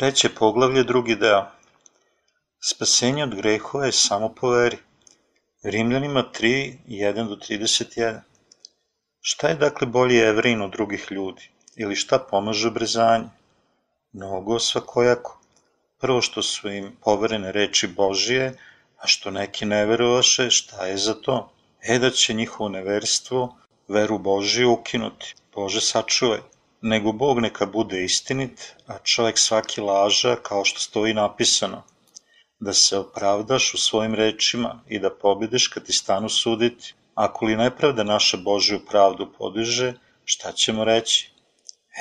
Treće poglavlje, drugi deo. Spasenje od grehova je samo po veri. Rimljanima 3, 1 do 31. Šta je dakle bolji evrin od drugih ljudi? Ili šta pomaže obrezanje? Mnogo svakojako. Prvo što su im poverene reči Božije, a što neki ne verovaše, šta je za to? E da će njihovo neverstvo veru Božiju ukinuti. Bože sačuvaj nego Bog neka bude istinit, a čovjek svaki laža kao što stoji napisano, da se opravdaš u svojim rečima i da pobediš kad ti stanu suditi. Ako li nepravda naša Božju pravdu podiže, šta ćemo reći?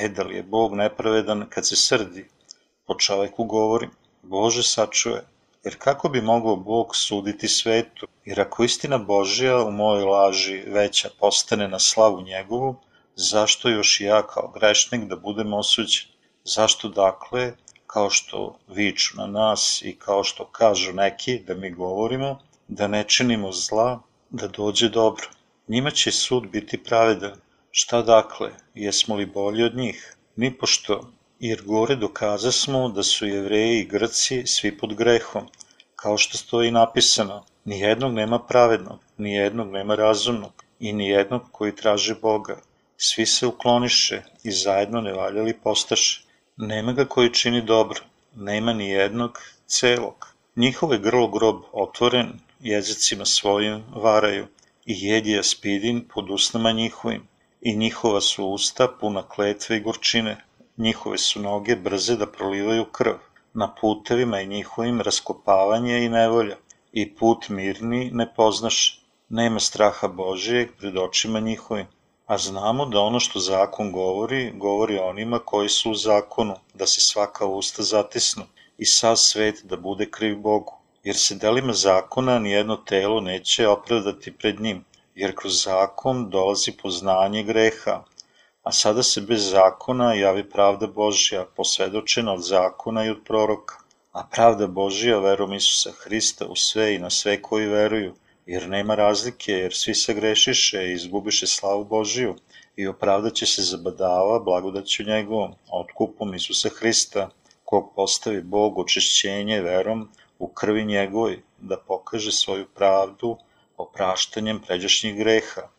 E, da li je Bog nepravedan kad se srdi? Po čoveku govori, Bože sačuje, jer kako bi mogao Bog suditi svetu? Jer ako istina Božja u mojoj laži veća postane na slavu njegovu, zašto još ja kao grešnik da budem osuđen? Zašto dakle, kao što viču na nas i kao što kažu neki da mi govorimo, da ne činimo zla, da dođe dobro? Njima će sud biti pravedan. Šta dakle, jesmo li bolji od njih? Ni pošto, jer gore dokaza smo da su jevreji i grci svi pod grehom, kao što stoji napisano, nijednog nema pravednog, nijednog nema razumnog i nijednog koji traži Boga Svi se ukloniše i zajedno nevaljali postaše. Nema ga koji čini dobro, nema ni jednog celog. Njihove grlo grob otvoren, jezicima svojim varaju, i jedi jaspidin pod usnama njihovim, i njihova su usta puna kletve i gorčine, njihove su noge brze da prolivaju krv, na putevima je njihovim raskopavanje i nevolja, i put mirni ne poznaš, nema straha Božijeg pred očima njihovim, A znamo da ono što zakon govori, govori onima koji su u zakonu, da se svaka usta zatisnu i sav svet da bude kriv Bogu. Jer se delima zakona nijedno telo neće opravdati pred njim, jer kroz zakon dolazi poznanje greha, a sada se bez zakona javi pravda Božja, posvedočena od zakona i od proroka. A pravda Božja verom Isusa Hrista u sve i na sve koji veruju, jer nema razlike, jer svi se grešiše i izgubiše slavu Božiju i opravdaće se za badava blagodaću njegovom, otkupom Isusa Hrista, kog postavi Bog očišćenje verom u krvi njegovoj, da pokaže svoju pravdu opraštanjem pređašnjih greha,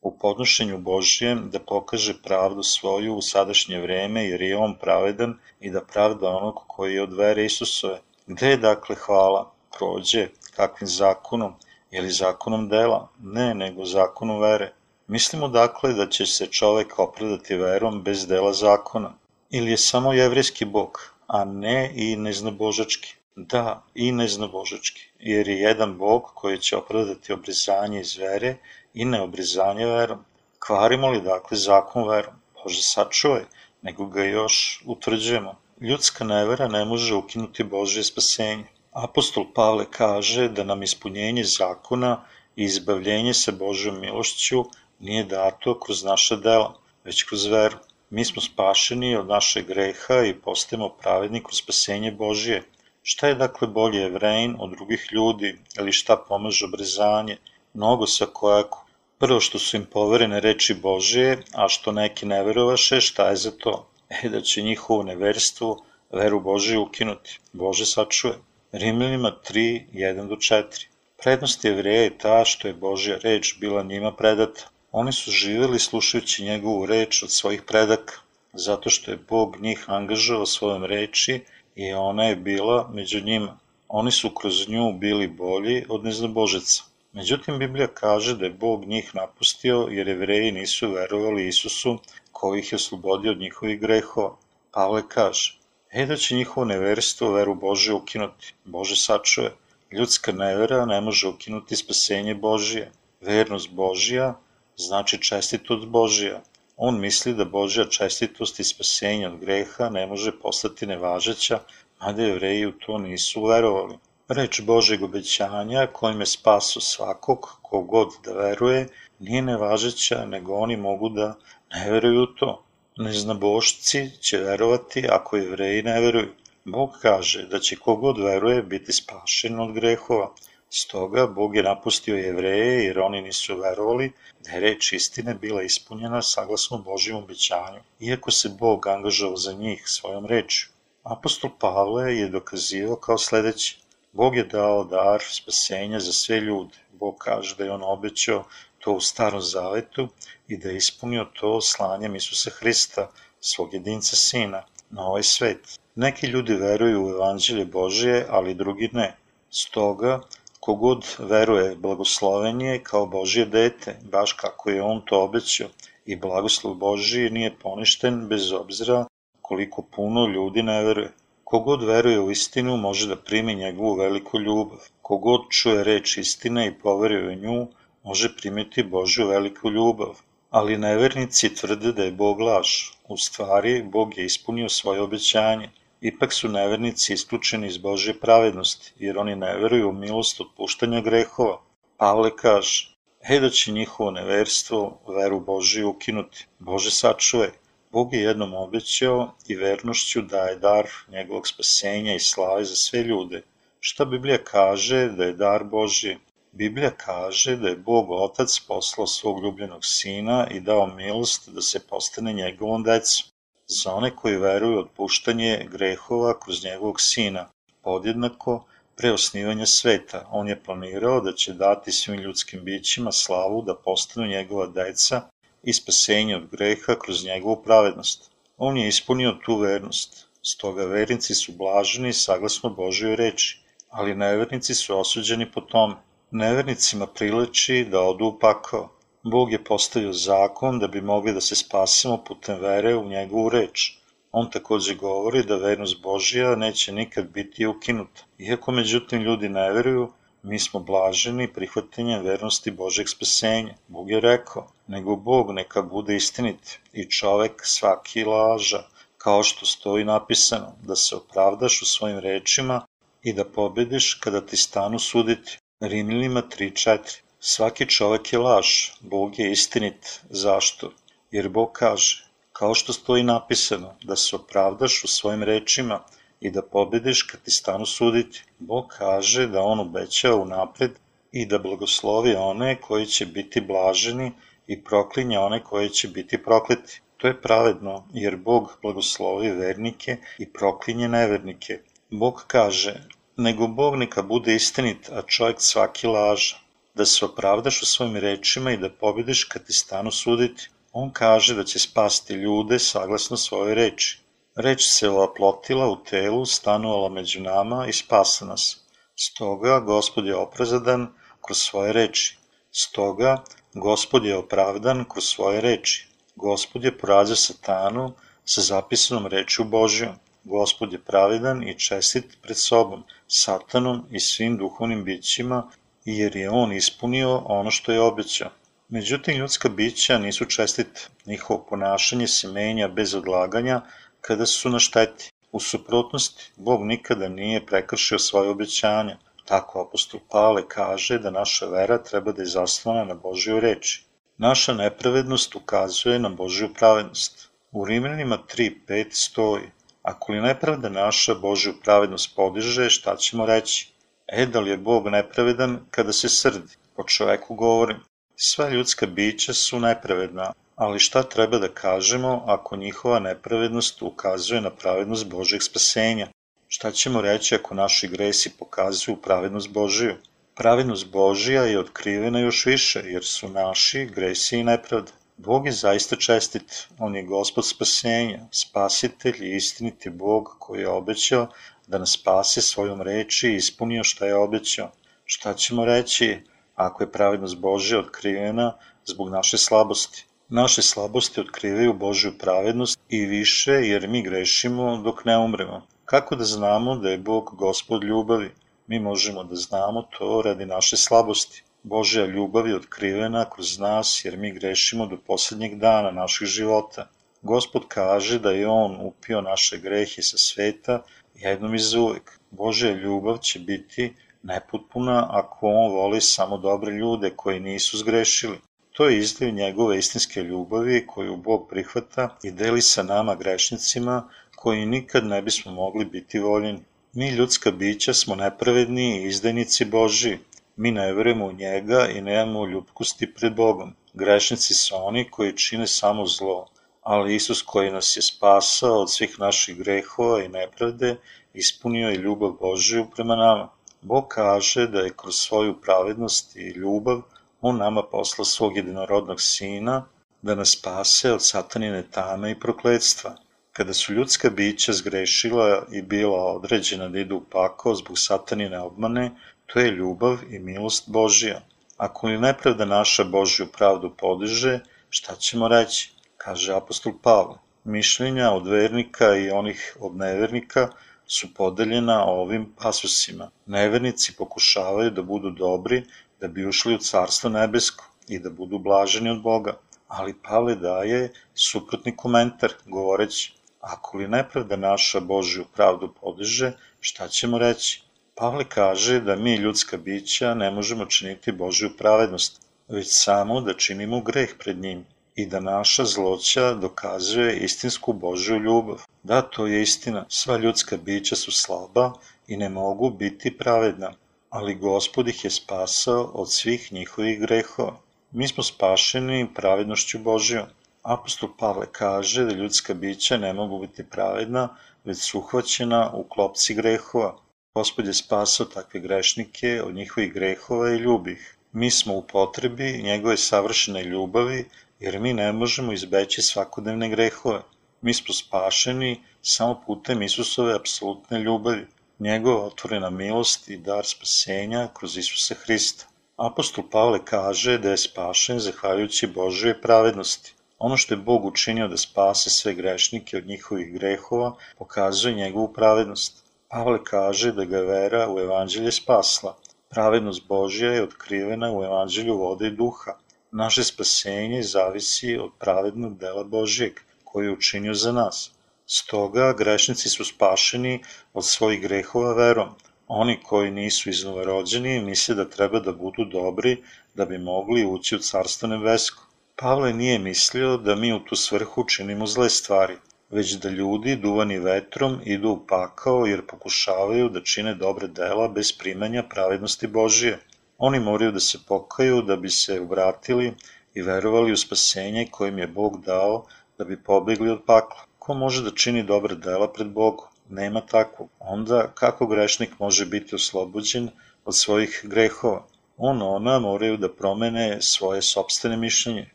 u podnošenju Božijem da pokaže pravdu svoju u sadašnje vreme, jer je on pravedan i da pravda onog koji je od vere Isusove. Gde je dakle hvala? Prođe, kakvim zakonom, Je li zakonom dela? Ne, nego zakonom vere. Mislimo dakle da će se čovek opravdati verom bez dela zakona. Ili je samo jevrijski bog, a ne i neznabožački. Da, i neznabožački, jer je jedan bog koji će opravdati obrizanje iz vere i neobrizanje verom. Kvarimo li dakle zakon verom? Bože sačuvaj, nego ga još utvrđujemo. Ljudska nevera ne može ukinuti Božje spasenje. Apostol Pavle kaže da nam ispunjenje zakona i izbavljenje sa Božjom milošću nije dato kroz naša dela, već kroz veru. Mi smo spašeni od našeg greha i postajemo pravedni kroz spasenje Božije. Šta je dakle bolje jevrejn od drugih ljudi ili šta pomaže obrezanje? Mnogo svakojako. Prvo što su im poverene reči Božije, a što neki ne verovaše, šta je za to? E da će njihovo neverstvo veru Božiju ukinuti. Bože sačuje. Rimljanima 3, 1 do 4. Prednost jevreja je ta što je Božja reč bila njima predata. Oni su živeli slušajući njegovu reč od svojih predaka, zato što je Bog njih angažao svojom reči i ona je bila među njima. Oni su kroz nju bili bolji od neznabožeca. Međutim, Biblija kaže da je Bog njih napustio jer jevreji nisu verovali Isusu koji ih je oslobodio od njihovih grehova. Pavle kaže, E da će njihovo neverstvo veru Bože ukinuti. Bože sačuje. Ljudska nevera ne može ukinuti spasenje Božije. Vernost Božija znači čestitost Božija. On misli da Božja čestitost i spasenje od greha ne može postati nevažeća, mada jevreji u to nisu verovali. Reč Božeg obećanja kojim je spaso svakog, kogod da veruje, nije nevažeća, nego oni mogu da ne veruju u to. Neznabošci će verovati ako jevreji ne veruju. Bog kaže da će kogod veruje biti spašen od grehova. Stoga Bog je napustio jevreje jer oni nisu verovali da je reč istine bila ispunjena saglasno Božjom obećanju, iako se Bog angažao za njih svojom rečju. Apostol Pavle je dokazivao kao sledeći. Bog je dao dar spasenja za sve ljude. Bog kaže da je on obećao to u starom zavetu i da je ispunio to slanjem Isusa Hrista, svog jedinca sina, na ovaj svet. Neki ljudi veruju u evanđelje Božije, ali drugi ne. Stoga, kogod veruje blagosloven je kao Božje dete, baš kako je on to obećao, i blagoslov Božiji nije poništen bez obzira koliko puno ljudi ne veruje. Kogod veruje u istinu može da primi njegovu veliku ljubav. Kogod čuje reč istine i poveruje u nju, može primiti Božju veliku ljubav. Ali nevernici tvrde da je Bog laž. U stvari, Bog je ispunio svoje obećanje. Ipak su nevernici isključeni iz Božje pravednosti, jer oni ne veruju u milost otpuštanja grehova. Pavle kaže, he da će njihovo neverstvo veru Božiju ukinuti. Bože sačuvaj, Bog je jednom obećao i vernošću daje dar njegovog spasenja i slave za sve ljude. Šta Biblija kaže da je dar Božji? Biblija kaže da je Bog Otac poslao svog ljubljenog sina i dao milost da se postane njegovom decom. Za one koji veruju otpuštanje grehova kroz njegovog sina, podjednako pre osnivanja sveta, on je planirao da će dati svim ljudskim bićima slavu da postanu njegova deca i spasenje od greha kroz njegovu pravednost. On je ispunio tu vernost, stoga vernici su blaženi saglasno Božoj reči, ali nevernici su osuđeni po tome. Nevernicima prileči da odu u pakao. Bog je postavio zakon da bi mogli da se spasimo putem vere u njegovu reč. On takođe govori da vernost Božija neće nikad biti ukinuta. Iako međutim ljudi ne veruju, mi smo blaženi prihvatanjem vernosti Božeg spasenja. Bog je rekao, nego Bog neka bude istinit i čovek svaki laža, kao što stoji napisano, da se opravdaš u svojim rečima i da pobediš kada ti stanu suditi. Rimljanima 3.4 Svaki čovek je laž, Bog je istinit. Zašto? Jer Bog kaže, kao što stoji napisano, da se opravdaš u svojim rečima i da pobediš kad ti stanu suditi. Bog kaže da on obećava unapred i da blagoslovi one koji će biti blaženi i proklinja one koji će biti prokleti. To je pravedno, jer Bog blagoslovi vernike i proklinje nevernike. Bog kaže, nego Bog neka bude istinit, a čovjek svaki laža, da se opravdaš u svojim rečima i da pobediš kad ti stanu suditi. On kaže da će spasti ljude saglasno svojoj reči. Reč se oplotila u telu, stanovala među nama i spasa nas. Stoga, Gospod je oprazadan kroz svoje reči. Stoga, Gospod je opravdan kroz svoje reči. Gospod je porazio satanu sa zapisanom rečju Božjom. Gospod je pravedan i čestit pred sobom, satanom i svim duhovnim bićima, jer je on ispunio ono što je obećao. Međutim, ljudska bića nisu čestit. Njihovo ponašanje se menja bez odlaganja kada su na šteti. U suprotnosti, Bog nikada nije prekršio svoje obećanja. Tako apostol Pavle kaže da naša vera treba da je zasnovana na Božjoj reči. Naša nepravednost ukazuje na Božju pravednost. U Rimljanima 3.5 stoji Ako li nepravda naša Božju pravednost podiže, šta ćemo reći? E, da li je Bog nepravedan kada se srdi? Po čoveku govorim. Sva ljudska bića su nepravedna, ali šta treba da kažemo ako njihova nepravednost ukazuje na pravednost Božeg spasenja? Šta ćemo reći ako naši gresi pokazuju pravednost Božiju? Pravednost Božija je otkrivena još više, jer su naši gresi i nepravda. Bog je zaista čestit, On je gospod spasenja, spasitelj i istiniti Bog koji je obećao da nas spase svojom reči i ispunio šta je obećao. Šta ćemo reći ako je pravednost Božja otkrivena zbog naše slabosti? Naše slabosti otkrivaju Božju pravednost i više jer mi grešimo dok ne umremo. Kako da znamo da je Bog gospod ljubavi? Mi možemo da znamo to radi naše slabosti. Božja ljubav je otkrivena kroz nas jer mi grešimo do poslednjeg dana naših života. Gospod kaže da je On upio naše grehe sa sveta jednom i uvek. Božja ljubav će biti nepotpuna ako On voli samo dobre ljude koji nisu zgrešili. To je izliv njegove istinske ljubavi koju Bog prihvata i deli sa nama grešnicima koji nikad ne bismo mogli biti voljeni. Mi ljudska bića smo nepravedni i izdajnici Božiji. Mi ne verujemo u njega i nemamo ljubkosti pred Bogom. Grešnici su oni koji čine samo zlo, ali Isus koji nas je spasao od svih naših grehova i nepravde, ispunio je ljubav Božiju prema nama. Bog kaže da je kroz svoju pravednost i ljubav On nama posla svog jedinorodnog sina da nas spase od satanine tame i prokledstva. Kada su ljudska bića zgrešila i bila određena da idu u pakao zbog satanine obmane, to je ljubav i milost Božija. Ako li nepravda naša Božju pravdu podiže, šta ćemo reći? Kaže apostol Pavle. Mišljenja od vernika i onih od nevernika su podeljena ovim pasusima. Nevernici pokušavaju da budu dobri da bi ušli u carstvo nebesko i da budu blaženi od Boga. Ali Pavle daje suprotni komentar, govoreći, ako li nepravda naša Božju pravdu podiže, šta ćemo reći? Pavle kaže da mi ljudska bića ne možemo činiti Božju pravednost, već samo da činimo greh pred njim i da naša zloća dokazuje istinsku Božju ljubav. Da, to je istina, sva ljudska bića su slaba i ne mogu biti pravedna, ali Gospod ih je spasao od svih njihovih grehova. Mi smo spašeni pravednošću Božjom. Apostol Pavle kaže da ljudska bića ne mogu biti pravedna, već su uhvaćena u klopci grehova. Gospod je spasao takve grešnike od njihovih grehova i ljubi ih. Mi smo u potrebi njegove savršene ljubavi, jer mi ne možemo izbeći svakodnevne grehove. Mi smo spašeni samo putem Isusove apsolutne ljubavi, njegova otvorena milost i dar spasenja kroz Isusa Hrista. Apostol Pavle kaže da je spašen zahvaljujući Božoj pravednosti. Ono što je Bog učinio da spase sve grešnike od njihovih grehova pokazuje njegovu pravednost. Pavle kaže da ga vera u evanđelje spasla. Pravednost Božja je otkrivena u evanđelju vode i duha. Naše spasenje zavisi od pravednog dela Božijeg, koji je učinio za nas. Stoga grešnici su spašeni od svojih grehova verom. Oni koji nisu iznova rođeni misle da treba da budu dobri da bi mogli ući u carstvo nebesko. Pavle nije mislio da mi u tu svrhu činimo zle stvari, već da ljudi duvani vetrom idu u pakao jer pokušavaju da čine dobre dela bez primanja pravednosti Božije. Oni moraju da se pokaju da bi se obratili i verovali u spasenje kojim je Bog dao da bi pobegli od pakla. Ko može da čini dobre dela pred Bogom? Nema takvog. Onda kako grešnik može biti oslobođen od svojih grehova? On ona moraju da promene svoje sobstvene mišljenje.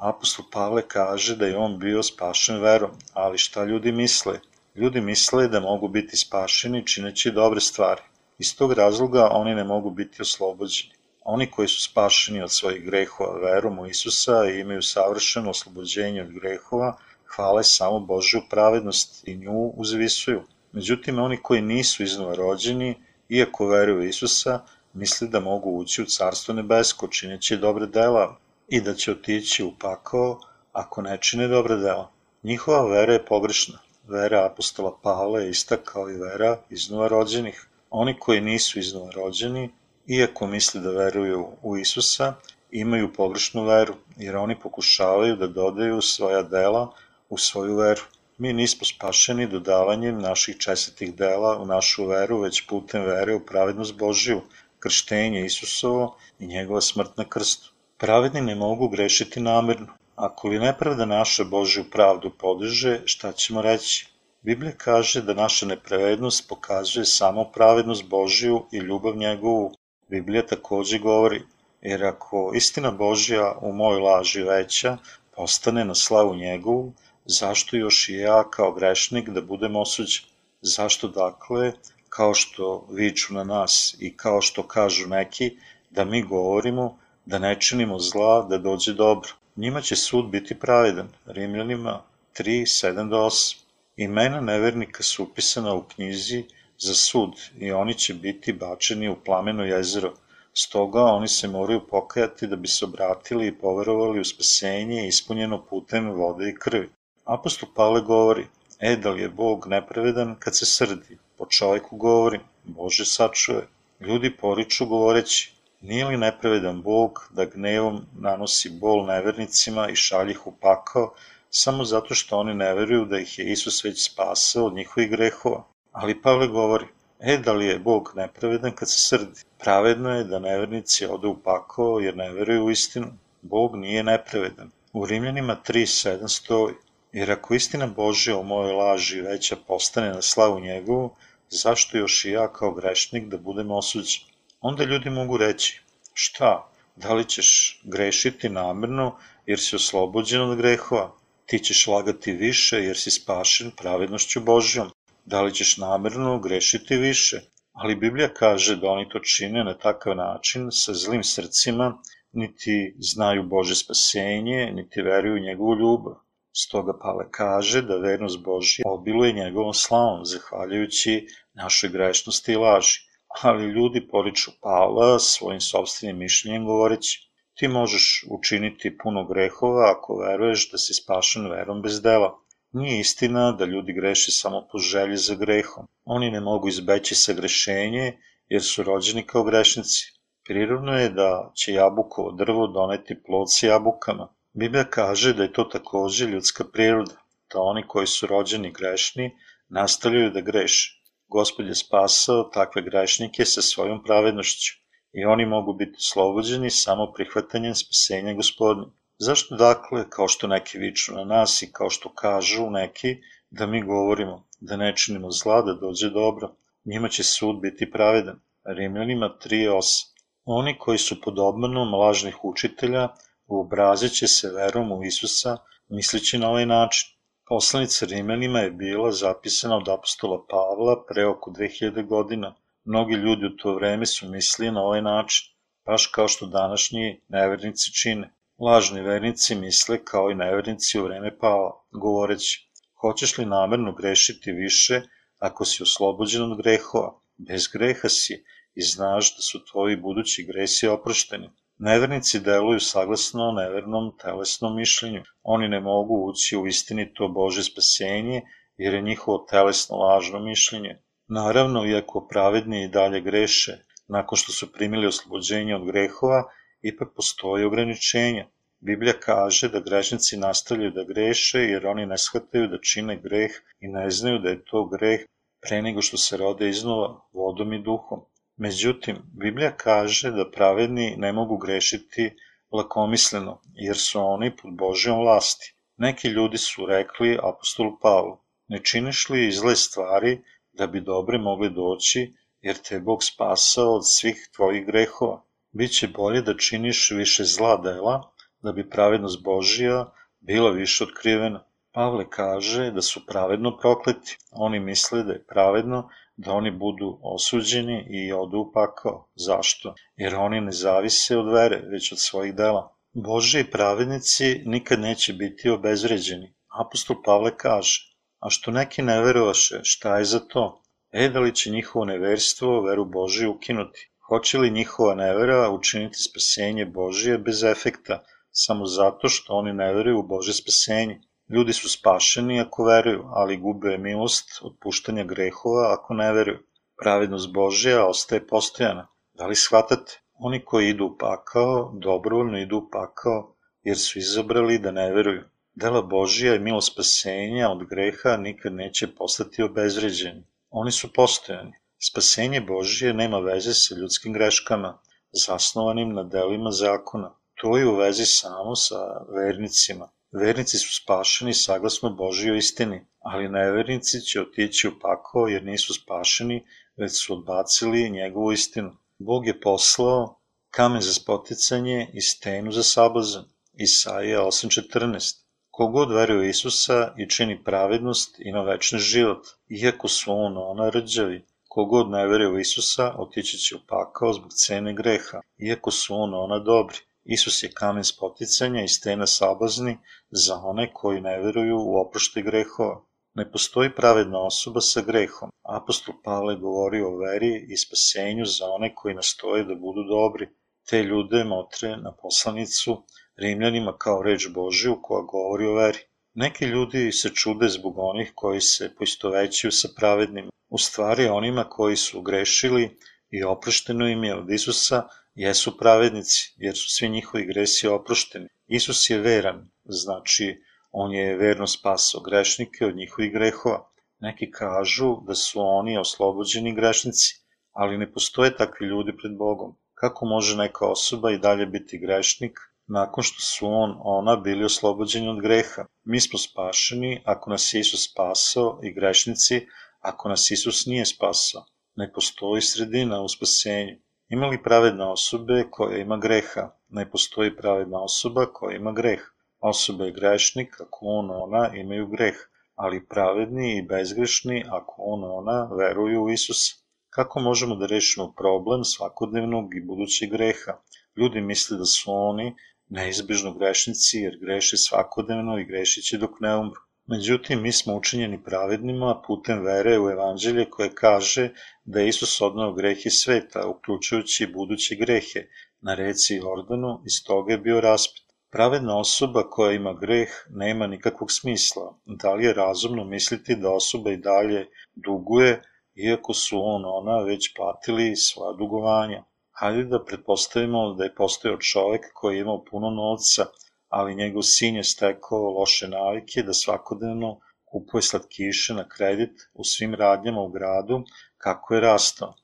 Apostol Pavle kaže da je on bio spašen verom, ali šta ljudi misle? Ljudi misle da mogu biti spašeni čineći dobre stvari. Iz tog razloga oni ne mogu biti oslobođeni. Oni koji su spašeni od svojih grehova verom u Isusa i imaju savršeno oslobođenje od grehova, hvale samo Božju pravednost i nju uzvisuju. Međutim, oni koji nisu iznova rođeni, iako veruju Isusa, misle da mogu ući u Carstvo nebesko čineći dobre dela, i da će otići u pakao ako ne čine dobre dela. Njihova vera je pogrešna. Vera apostola Pavla je ista kao i vera iznova rođenih. Oni koji nisu iznova rođeni, iako misle da veruju u Isusa, imaju pogrešnu veru, jer oni pokušavaju da dodaju svoja dela u svoju veru. Mi nismo spašeni dodavanjem naših čestitih dela u našu veru, već putem vere u pravednost Božiju, krštenje Isusovo i njegova smrt na krstu. Pravedni ne mogu grešiti namerno. Ako li nepravda naša Božju pravdu podiže, šta ćemo reći? Biblija kaže da naša nepravednost pokazuje samo pravednost Božju i ljubav njegovu. Biblija takođe govori, jer ako istina Božja u mojoj laži veća postane na slavu njegovu, zašto još i ja kao grešnik da budem osuđen? Zašto dakle, kao što viču na nas i kao što kažu neki, da mi govorimo da ne činimo zla, da dođe dobro. Njima će sud biti pravedan. Rimljanima 3, 7 do 8. Imena nevernika su upisana u knjizi za sud i oni će biti bačeni u plameno jezero. Stoga oni se moraju pokajati da bi se obratili i poverovali u spasenje ispunjeno putem vode i krvi. Apostol Pavle govori, e da li je Bog nepravedan kad se srdi? Po čovjeku govorim, Bože sačuje. Ljudi poriču govoreći, Nije li nepravedan Bog da gnevom nanosi bol nevernicima i šalje ih u pakao samo zato što oni ne veruju da ih je Isus već spasao od njihovih grehova? Ali Pavle govori, e da li je Bog nepravedan kad se srdi? Pravedno je da nevernici ode u pakao jer ne veruju u istinu. Bog nije nepravedan. U Rimljanima 3.7 stoji, Jer ako istina Božja o mojoj laži veća postane na slavu njegovu, zašto još i ja kao grešnik da budem osuđen? Onda ljudi mogu reći, šta, da li ćeš grešiti namerno jer si oslobođen od grehova? Ti ćeš lagati više jer si spašen pravednošću Božjom. Da li ćeš namerno grešiti više? Ali Biblija kaže da oni to čine na takav način sa zlim srcima, niti znaju Bože spasenje, niti veruju njegovu ljubav. Stoga Pavle kaže da vernost Božja obiluje njegovom slavom, zahvaljujući našoj grešnosti i laži. Ali ljudi poriču Pavla svojim sobstvenim mišljenjem govoreći ti možeš učiniti puno grehova ako veruješ da si spašen verom bez dela. Nije istina da ljudi greše samo po želji za grehom. Oni ne mogu izbeći sagrešenje jer su rođeni kao grešnici. Prirodno je da će jabukovo drvo doneti plod sa jabukama. Biblija kaže da je to takođe ljudska priroda, da oni koji su rođeni grešni nastavljaju da greše. Gospod je spasao takve grešnike sa svojom pravednošću i oni mogu biti oslobođeni samo prihvatanjem spasenja gospodnje. Zašto dakle, kao što neki viču na nas i kao što kažu neki, da mi govorimo da ne činimo zla, da dođe dobro, njima će sud biti pravedan. Rimljanima 3.8 Oni koji su pod obmanom lažnih učitelja uobrazit će se verom u Isusa, misleći na ovaj način. Poslanica Rimljanima je bila zapisana od apostola Pavla pre oko 2000 godina. Mnogi ljudi u to vreme su mislili na ovaj način, baš kao što današnji nevernici čine. Lažni vernici misle kao i nevernici u vreme Pavla, govoreći, hoćeš li namerno grešiti više ako si oslobođen od grehova? Bez greha si i znaš da su tvoji budući gresi oprošteni. Nevernici deluju saglasno nevernom telesnom mišljenju. Oni ne mogu ući u istinito Bože spasenje jer je njihovo telesno lažno mišljenje. Naravno, iako pravedni i dalje greše, nakon što su primili oslobođenje od grehova, ipak postoje ograničenja. Biblija kaže da grešnici nastavljaju da greše jer oni ne shvataju da čine greh i ne znaju da je to greh pre nego što se rode iznova vodom i duhom. Međutim, Biblija kaže da pravedni ne mogu grešiti lakomisleno, jer su oni pod Božjom vlasti. Neki ljudi su rekli apostolu Pavlu, ne činiš li zle stvari da bi dobre mogli doći, jer te je Bog spasao od svih tvojih grehova. Biće bolje da činiš više zla dela, da bi pravednost Božija bila više otkrivena. Pavle kaže da su pravedno prokleti. Oni misle da je pravedno da oni budu osuđeni i odu pakao. Zašto? Jer oni ne zavise od vere, već od svojih dela. Boži pravednici nikad neće biti obezređeni. Apostol Pavle kaže, a što neki ne verovaše, šta je za to? E, da li će njihovo neverstvo veru Božiju ukinuti? Hoće li njihova nevera učiniti spasenje Božije bez efekta, samo zato što oni ne veruju u Bože spasenje? Ljudi su spašeni ako veruju, ali gube milost od puštanja grehova ako ne veruju. Pravednost Božja ostaje postojana. Da li shvatate? Oni koji idu u pakao, dobrovoljno idu u pakao, jer su izabrali da ne veruju. Dela Božija i milost spasenja od greha nikad neće postati obezređeni. Oni su postojani. Spasenje Božije nema veze sa ljudskim greškama, zasnovanim na delima zakona. To je u vezi samo sa vernicima. Vernici su spašeni saglasno Božijoj istini, ali nevernici će otići u pakao jer nisu spašeni, već su odbacili njegovu istinu. Bog je poslao kamen za spoticanje i stenu za sablazan. Isaija 8.14 Kogod veruje Isusa i čini pravednost ima večni život, iako su on ona rđavi. Kogod ne veruje u Isusa otići će u pakao zbog cene greha, iako su on ona dobri. Isus je kamen spoticanja i stena sabazni za one koji ne veruju u oprošte grehova. Ne postoji pravedna osoba sa grehom. Apostol Pavle govori o veri i spasenju za one koji nastoje da budu dobri. Te ljude motre na poslanicu Rimljanima kao reč Božiju koja govori o veri. Neki ljudi se čude zbog onih koji se poistovećuju sa pravednim. U stvari onima koji su grešili i oprošteno im je od Isusa jesu pravednici, jer su svi njihovi gresi oprošteni. Isus je veran, znači on je verno spasao grešnike od njihovih grehova. Neki kažu da su oni oslobođeni grešnici, ali ne postoje takvi ljudi pred Bogom. Kako može neka osoba i dalje biti grešnik nakon što su on, ona bili oslobođeni od greha. Mi smo spašeni ako nas Isus spasao i grešnici ako nas Isus nije spasao. Ne postoji sredina u spasenju. Ima li pravedna osobe koja ima greha? Ne postoji pravedna osoba koja ima greh. Osoba je grešnik ako on, ona imaju greh, ali pravedni i bezgrešni ako on, ona veruju u Isusa. Kako možemo da rešimo problem svakodnevnog i budućeg greha? Ljudi misle da su oni neizbežno grešnici jer greše svakodnevno i grešit će dok ne umru. Međutim, mi smo učinjeni pravednima putem vere u evanđelje koje kaže da je Isus odnao grehe sveta, uključujući buduće grehe, na reci Jordanu i stoga je bio raspet. Pravedna osoba koja ima greh nema nikakvog smisla. Da li je razumno misliti da osoba i dalje duguje, iako su on ona već platili svoja dugovanja? Hajde da pretpostavimo da je postojao čovek koji je imao puno novca, ali njegov sin je stekao loše navike da svakodnevno kupuje slatkiše na kredit u svim radnjama u gradu kako je rastao.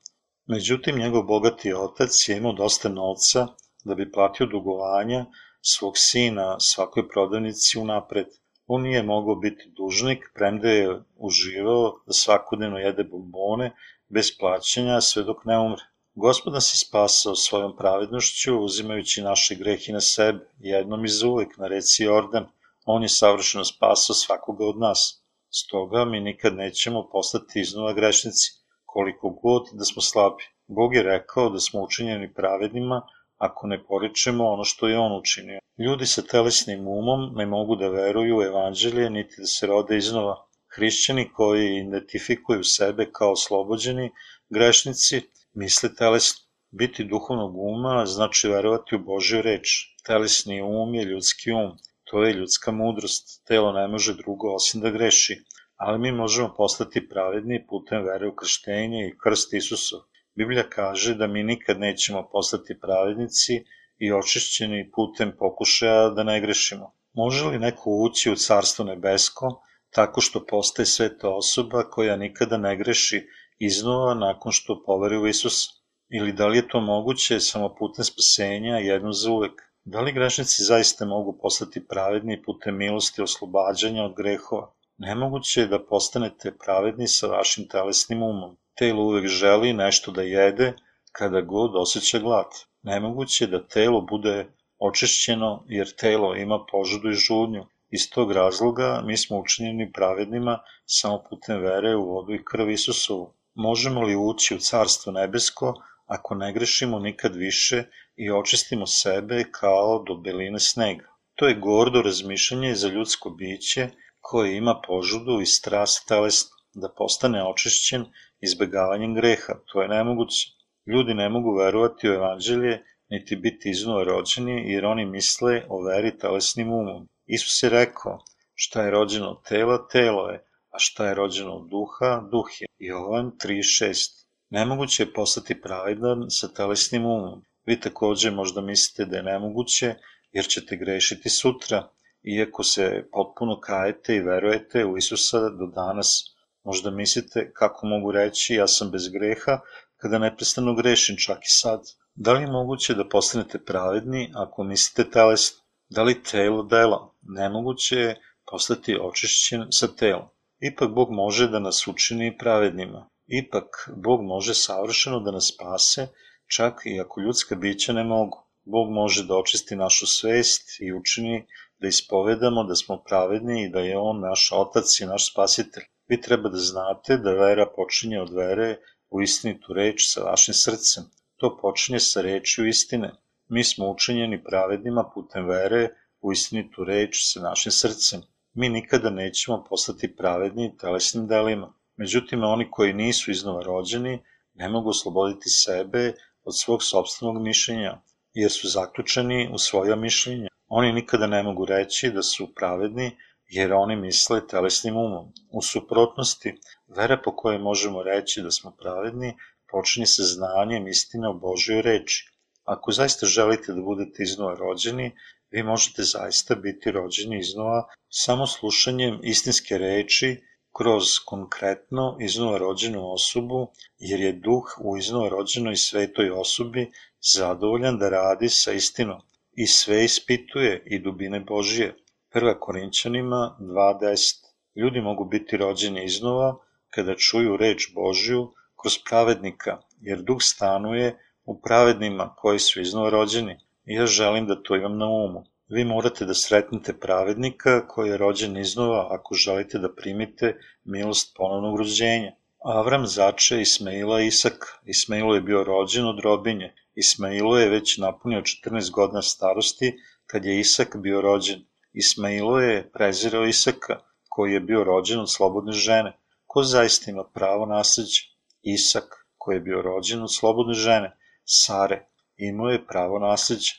Međutim, njegov bogati otac je imao dosta novca da bi platio dugovanja svog sina svakoj prodavnici unapred. On nije mogao biti dužnik, premda je uživao da svakodnevno jede bombone bez plaćanja sve dok ne umre. Gospod nas je spasao svojom pravednošću, uzimajući naše grehe na sebe, jednom i uvek na reci Jordan. On je savršeno spasao svakoga od nas. Stoga mi nikad nećemo postati iznova grešnici, koliko god da smo slabi. Bog je rekao da smo učinjeni pravednima ako ne poričemo ono što je On učinio. Ljudi sa telesnim umom ne mogu da veruju u evanđelje niti da se rode iznova. Hrišćani koji identifikuju sebe kao oslobođeni grešnici misle telesno. Biti duhovnog uma znači verovati u Božju reč. Telesni um je ljudski um. To je ljudska mudrost. Telo ne može drugo osim da greši. Ali mi možemo postati pravedni putem vere u krštenje i krst Isusov. Biblija kaže da mi nikad nećemo postati pravednici i očišćeni putem pokušaja da ne grešimo. Može li neko ući u carstvo nebesko tako što postaje sveta osoba koja nikada ne greši iznova nakon što poveri u Isusa? Ili da li je to moguće samo putem spasenja jedno za uvek? Da li grešnici zaista mogu postati pravedni putem milosti oslobađanja od grehova? Nemoguće je da postanete pravedni sa vašim telesnim umom. Telo uvek želi nešto da jede kada god osjeća glad. Nemoguće je da telo bude očišćeno jer telo ima požudu i žudnju. Iz tog razloga mi smo učinjeni pravednima samo putem vere u vodu i krv Isusovu. Možemo li ući u Carstvo nebesko ako ne grešimo nikad više i očistimo sebe kao do beline snega? To je gordo razmišljanje za ljudsko biće koje ima požudu i strast telesno, da postane očišćen izbegavanjem greha. To je nemoguće. Ljudi ne mogu verovati u evanđelje niti biti iznova rođeni jer oni misle o veri telesnim umom. Isus je rekao, šta je rođeno tela, telo je, a šta je rođeno od duha, duh je. Jovan 3.6 Nemoguće je postati pravedan sa telesnim umom. Vi takođe možda mislite da je nemoguće, jer ćete grešiti sutra, iako se potpuno kajete i verujete u Isusa do danas. Možda mislite kako mogu reći ja sam bez greha kada neprestano grešim čak i sad. Da li je moguće da postanete pravedni ako mislite telesno? Da li telo dela? Nemoguće je postati očišćen sa telom. Ipak Bog može da nas učini pravednima. Ipak Bog može savršeno da nas spase, čak i ako ljudska bića ne mogu. Bog može da očisti našu svest i učini da ispovedamo da smo pravedni i da je On naš Otac i naš Spasitelj. Vi treba da znate da vera počinje od vere u istinitu reč sa vašim srcem. To počinje sa rečju istine. Mi smo učinjeni pravednima putem vere u istinitu reč sa našim srcem mi nikada nećemo postati pravedni telesnim delima. Međutim, oni koji nisu iznova rođeni ne mogu osloboditi sebe od svog sobstvenog mišljenja, jer su zaključeni u svoja mišljenja. Oni nikada ne mogu reći da su pravedni, jer oni misle telesnim umom. U suprotnosti, vera po kojoj možemo reći da smo pravedni počinje sa znanjem istine o Božoj reči. Ako zaista želite da budete iznova rođeni, vi možete zaista biti rođeni iznova samo slušanjem istinske reči kroz konkretno iznova rođenu osobu, jer je duh u iznova rođenoj svetoj osobi zadovoljan da radi sa istinom. i sve ispituje i dubine Božije. Prva Korinćanima 2.10 Ljudi mogu biti rođeni iznova kada čuju reč Božju kroz pravednika, jer duh stanuje u pravednima koji su iznova rođeni. Ja želim da to imam na umu. Vi morate da sretnete pravednika koji je rođen iznova ako želite da primite milost ponovnog rođenja. Avram zače Ismaila Isak. Ismailo je bio rođen od robinje. Ismailo je već napunio 14 godina starosti kad je Isak bio rođen. Ismailo je prezirao Isaka, koji je bio rođen od slobodne žene. Ko zaista ima pravo nasleđa? Isak, koji je bio rođen od slobodne žene. Sare, imao je pravo nasleđa.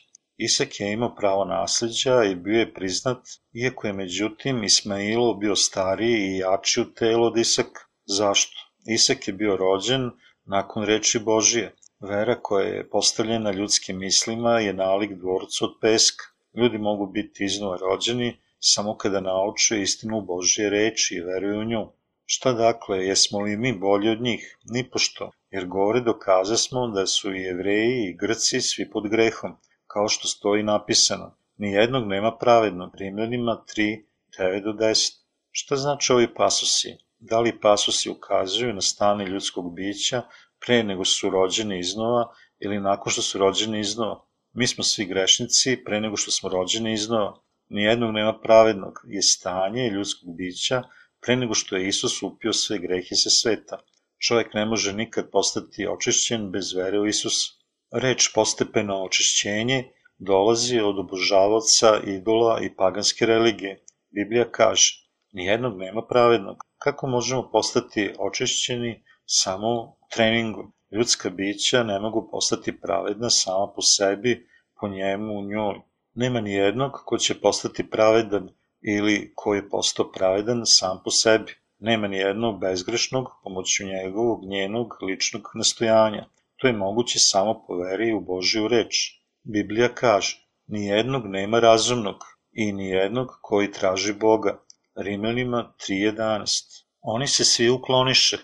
Isak je imao pravo nasleđa i bio je priznat, iako je međutim Ismailo bio stariji i jači u telu od Isaka. Zašto? Isak je bio rođen nakon reči Božije. Vera koja je postavljena ljudskim mislima je nalik dvorcu od peska. Ljudi mogu biti iznova rođeni samo kada nauče istinu Božje reči i veruju u nju. Šta dakle, jesmo li mi bolji od njih? Nipošto, jer gore dokaza smo da su i jevreji i grci svi pod grehom, kao što stoji napisano. Nijednog nema pravednog, Rimljanima 3, 9 do 10. Šta znači ovi pasusi? Da li pasusi ukazuju na stane ljudskog bića pre nego su rođeni iznova ili nakon što su rođeni iznova? Mi smo svi grešnici pre nego što smo rođeni iznova. Nijednog nema pravednog je stanje ljudskog bića pre nego što je Isus upio sve grehe sa sveta. Čovek ne može nikad postati očišćen bez vere u Isusa. Reč postepeno očišćenje dolazi od obožavaca idola i paganske religije. Biblija kaže, nijednog nema pravednog. Kako možemo postati očišćeni samo treningom? Ljudska bića ne mogu postati pravedna sama po sebi, po njemu, u njoj. Nema ni jednog ko će postati pravedan ili ko je postao pravedan sam po sebi. Nema ni jednog bezgrešnog pomoću njegovog, njenog ličnog nastojanja. To je moguće samo po veri u Božiju reč. Biblija kaže, ni jednog nema razumnog i ni jednog koji traži Boga. Rimljanima 3.11 Oni se svi ukloniše.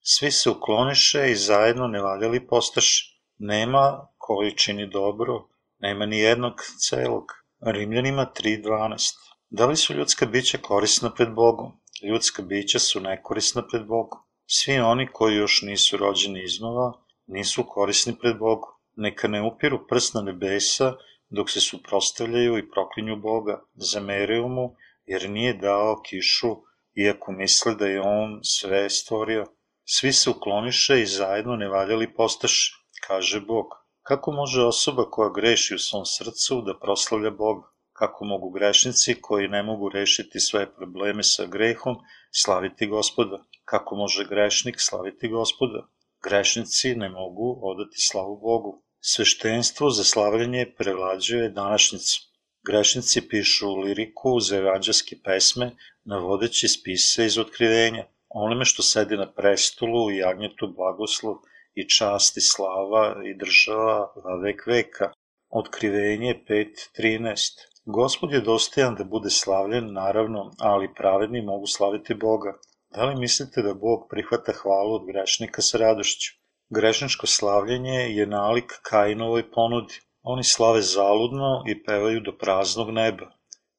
Svi se ukloniše i zajedno nevaljali postaše. Nema koji čini dobro, nema ni jednog celog. Rimljanima 3.12 Da li su ljudska bića korisna pred Bogom? Ljudska bića su nekorisna pred Bogom. Svi oni koji još nisu rođeni iznova, nisu korisni pred Bogom. Neka ne upiru prst na nebesa dok se suprostavljaju i proklinju Boga, zameraju mu jer nije dao kišu, iako misle da je on sve stvorio. Svi se ukloniše i zajedno nevaljali postaše, kaže Bog. Kako može osoba koja greši u svom srcu da proslavlja Boga? Kako mogu grešnici koji ne mogu rešiti svoje probleme sa grehom slaviti gospoda? Kako može grešnik slaviti gospoda? Grešnici ne mogu odati slavu Bogu. Sveštenstvo za slavljanje prevlađuje današnjicu. Grešnici pišu liriku za evanđelske pesme, navodeći spise iz otkrivenja. Onome što sedi na prestolu i agnjetu blagoslov i čast i slava i država va vek veka. Otkrivenje 5.13 Gospod je dostojan da bude slavljen, naravno, ali pravedni mogu slaviti Boga. Da li mislite da Bog prihvata hvalu od grešnika sa radošću? Grešničko slavljenje je nalik Kainovoj ponudi. Oni slave zaludno i pevaju do praznog neba,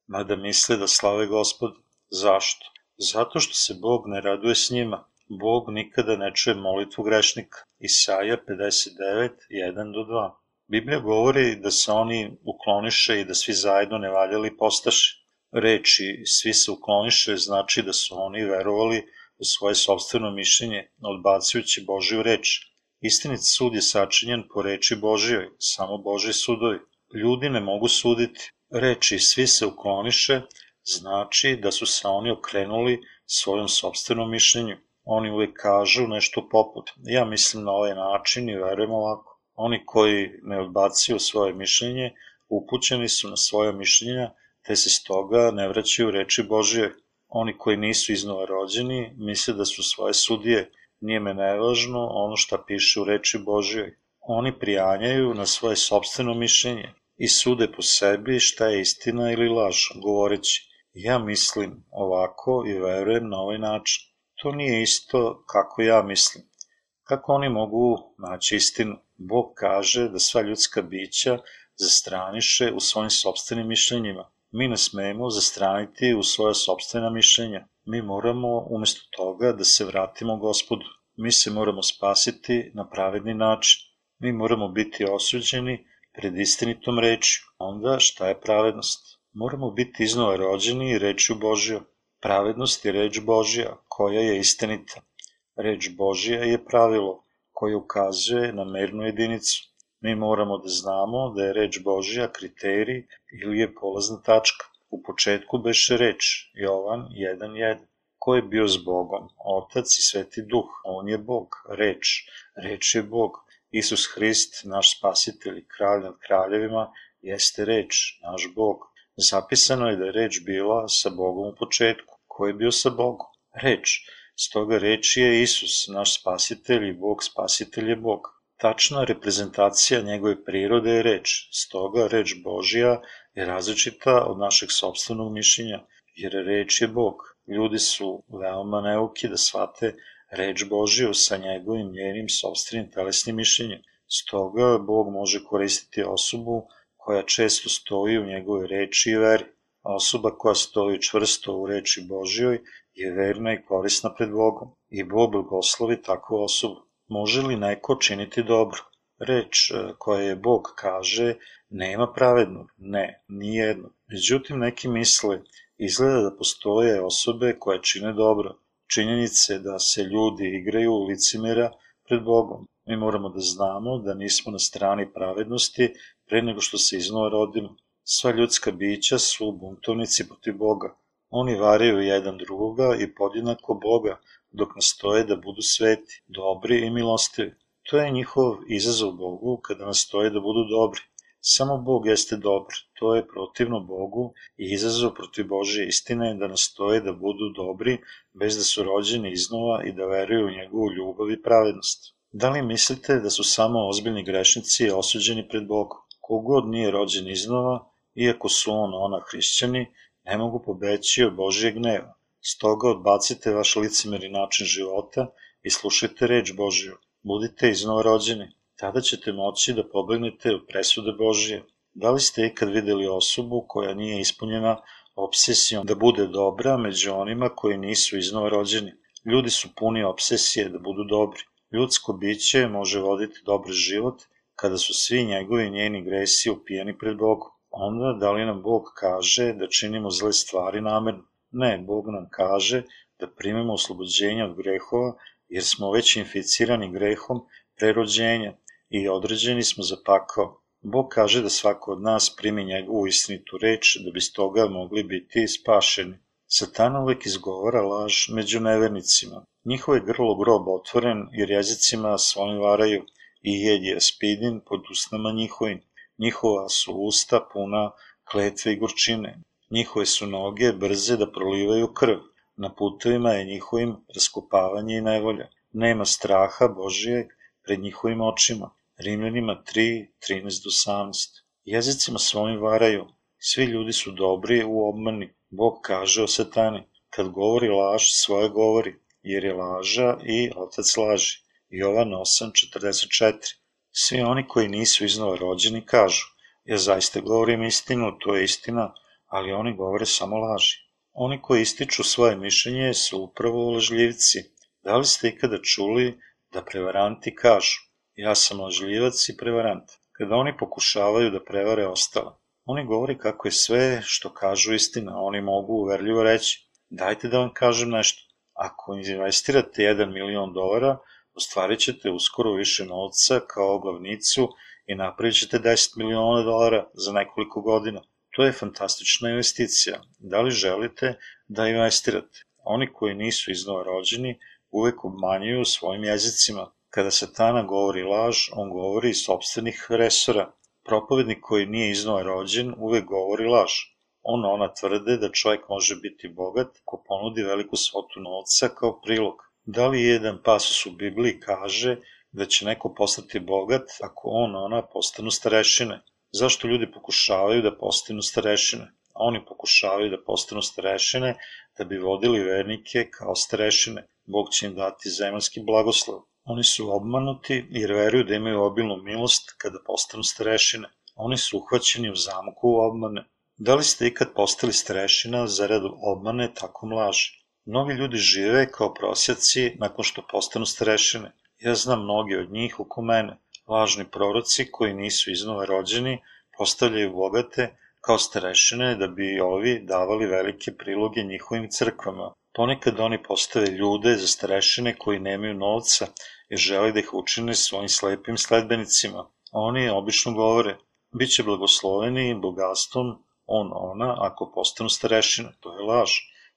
mada misle da slave gospod. Zašto? Zato što se Bog ne raduje s njima. Bog nikada ne čuje molitvu grešnika. Isaja 59, 1 do 2. Biblija govori da se oni ukloniše i da svi zajedno ne valjali postaše. Reči svi se ukloniše znači da su oni verovali u svoje sobstveno mišljenje, odbacujući Božiju reč. Istinit sud je sačinjen po reči Božijoj, samo Boži sudovi. Ljudi ne mogu suditi. Reči svi se ukloniše znači da su se oni okrenuli svojom sobstvenom mišljenju. Oni uvek kažu nešto poput, ja mislim na ovaj način i verujem ovako. Oni koji ne odbacuju svoje mišljenje, upućeni su na svoje mišljenja, te se stoga ne vraćaju reči Božije. Oni koji nisu iznova rođeni, misle da su svoje sudije, nije me nevažno ono šta piše u reči Božijoj. Oni prijanjaju na svoje sobstveno mišljenje i sude po sebi šta je istina ili laž, govoreći, ja mislim ovako i verujem na ovaj način. To nije isto kako ja mislim. Kako oni mogu naći istinu? Bog kaže da sva ljudska bića zastraniše u svojim sobstvenim mišljenjima. Mi ne smemo zastraniti u svoje sobstvena mišljenja. Mi moramo umesto toga da se vratimo gospodu. Mi se moramo spasiti na pravedni način. Mi moramo biti osuđeni pred istinitom rečju. Onda šta je pravednost? Moramo biti iznova rođeni rečju Božjom. Pravednost je reč Božja, koja je istinita. Reč Božja je pravilo koje ukazuje na mernu jedinicu. Mi moramo da znamo da je reč Božja kriterij ili je polazna tačka. U početku beše reč, Jovan 1.1. Ko je bio s Bogom? Otac i Sveti Duh. On je Bog, reč. Reč je Bog. Isus Hrist, naš spasitelj i kralj nad kraljevima, jeste reč, naš Bog. Zapisano je da je reč bila sa Bogom u početku. Ko je bio sa Bogom? Reč. Stoga reč je Isus, naš spasitelj i Bog spasitelj je Bog. Tačna reprezentacija njegove prirode je reč, stoga reč Božija je različita od našeg sobstvenog mišljenja, jer reč je Bog. Ljudi su veoma neuki da shvate reč Božiju sa njegovim njenim sobstvenim telesnim mišljenjem. Stoga Bog može koristiti osobu koja često stoji u njegove reči i veri. Osoba koja stoji čvrsto u reči Božjoj je verna i korisna pred Bogom i Bog blagoslovi takvu osobu. Može li neko činiti dobro? Reč e, koja je Bog kaže nema pravednog, ne, nijedno. Međutim, neki misle, izgleda da postoje osobe koje čine dobro. Činjenice da se ljudi igraju licimera pred Bogom. Mi moramo da znamo da nismo na strani pravednosti pre nego što se iznova rodimo. Sva ljudska bića su buntovnici protiv Boga. Oni varaju jedan drugoga i podjednako Boga, dok nastoje da budu sveti, dobri i milostivi. To je njihov izazov Bogu kada nastoje da budu dobri. Samo Bog jeste dobar, to je protivno Bogu i izazov protiv Božje istine da nastoje da budu dobri bez da su rođeni iznova i da veruju u njegovu ljubav i pravednost. Da li mislite da su samo ozbiljni grešnici osuđeni pred Bogom? Kogod nije rođen iznova, iako su on ona hrišćani, ne mogu pobeći od Božije gneva. Stoga odbacite vaš licimeri način života i slušajte reč Božiju. Budite iznova rođeni. Tada ćete moći da pobegnete od presude Božije. Da li ste ikad videli osobu koja nije ispunjena obsesijom da bude dobra među onima koji nisu iznova rođeni? Ljudi su puni obsesije da budu dobri. Ljudsko biće može voditi dobar život kada su svi njegovi njeni gresi upijeni pred Bogom. Onda da li nam Bog kaže da činimo zle stvari namerno? Ne, Bog nam kaže da primemo oslobođenje od grehova, jer smo već inficirani grehom prerođenja i određeni smo za pakao. Bog kaže da svako od nas primi njegovu istinitu reč da bi s toga mogli biti spašeni. Satan uvek izgovara laž među nevernicima. Njihove grlo grob otvoren jer jezicima svojim varaju i jed je spidin pod usnama njihovim. Njihova su usta puna kletve i gorčine. Njihove su noge brze da prolivaju krv, na putovima je njihovim raskopavanje i nevolja. Nema straha Božijeg pred njihovim očima. Rimljanima 3, 13 do 18. Jezicima svojim varaju. Svi ljudi su dobri u obmani. Bog kaže o satani. Kad govori laž, svoje govori, jer je laža i otac laži. Jovan 8, 44. Svi oni koji nisu iznova rođeni kažu, ja zaista govorim istinu, to je istina, ali oni govore samo laži. Oni koji ističu svoje mišljenje su upravo lažljivci. Da li ste ikada čuli da prevaranti kažu, ja sam lažljivac i prevarant? Kada oni pokušavaju da prevare ostale, oni govori kako je sve što kažu istina, oni mogu uverljivo reći, dajte da vam kažem nešto. Ako investirate 1 milion dolara, ostvarit ćete uskoro više novca kao glavnicu i napravit ćete 10 miliona dolara za nekoliko godina. To je fantastična investicija. Da li želite da investirate? Oni koji nisu iznova rođeni uvek obmanjuju svojim jezicima. Kada satana govori laž, on govori iz sobstvenih resora. Propovednik koji nije iznova rođen uvek govori laž. On ona tvrde da čovjek može biti bogat ko ponudi veliku svotu novca kao prilog. Da li jedan pasus u Bibliji kaže da će neko postati bogat ako on ona postanu starešine? Zašto ljudi pokušavaju da postanu starešine? A oni pokušavaju da postanu starešine da bi vodili vernike kao starešine. Bog će im dati zemaljski blagoslov. Oni su obmanuti jer veruju da imaju obilnu milost kada postanu starešine. Oni su uhvaćeni u zamku obmane. Da li ste ikad postali strešina zarad obmane tako mlaže? Mnogi ljudi žive kao prosjaci nakon što postanu strešine. Ja znam mnogi od njih oko mene. Lažni proroci koji nisu iznova rođeni postavljaju bogate kao starešine da bi ovi davali velike priloge njihovim crkvama. Ponekad oni postave ljude za starešine koji nemaju novca i žele da ih učine svojim slepim sledbenicima. Oni obično govore, bit će blagosloveni bogatstvom on, ona, ako postanu starešine. To je laž.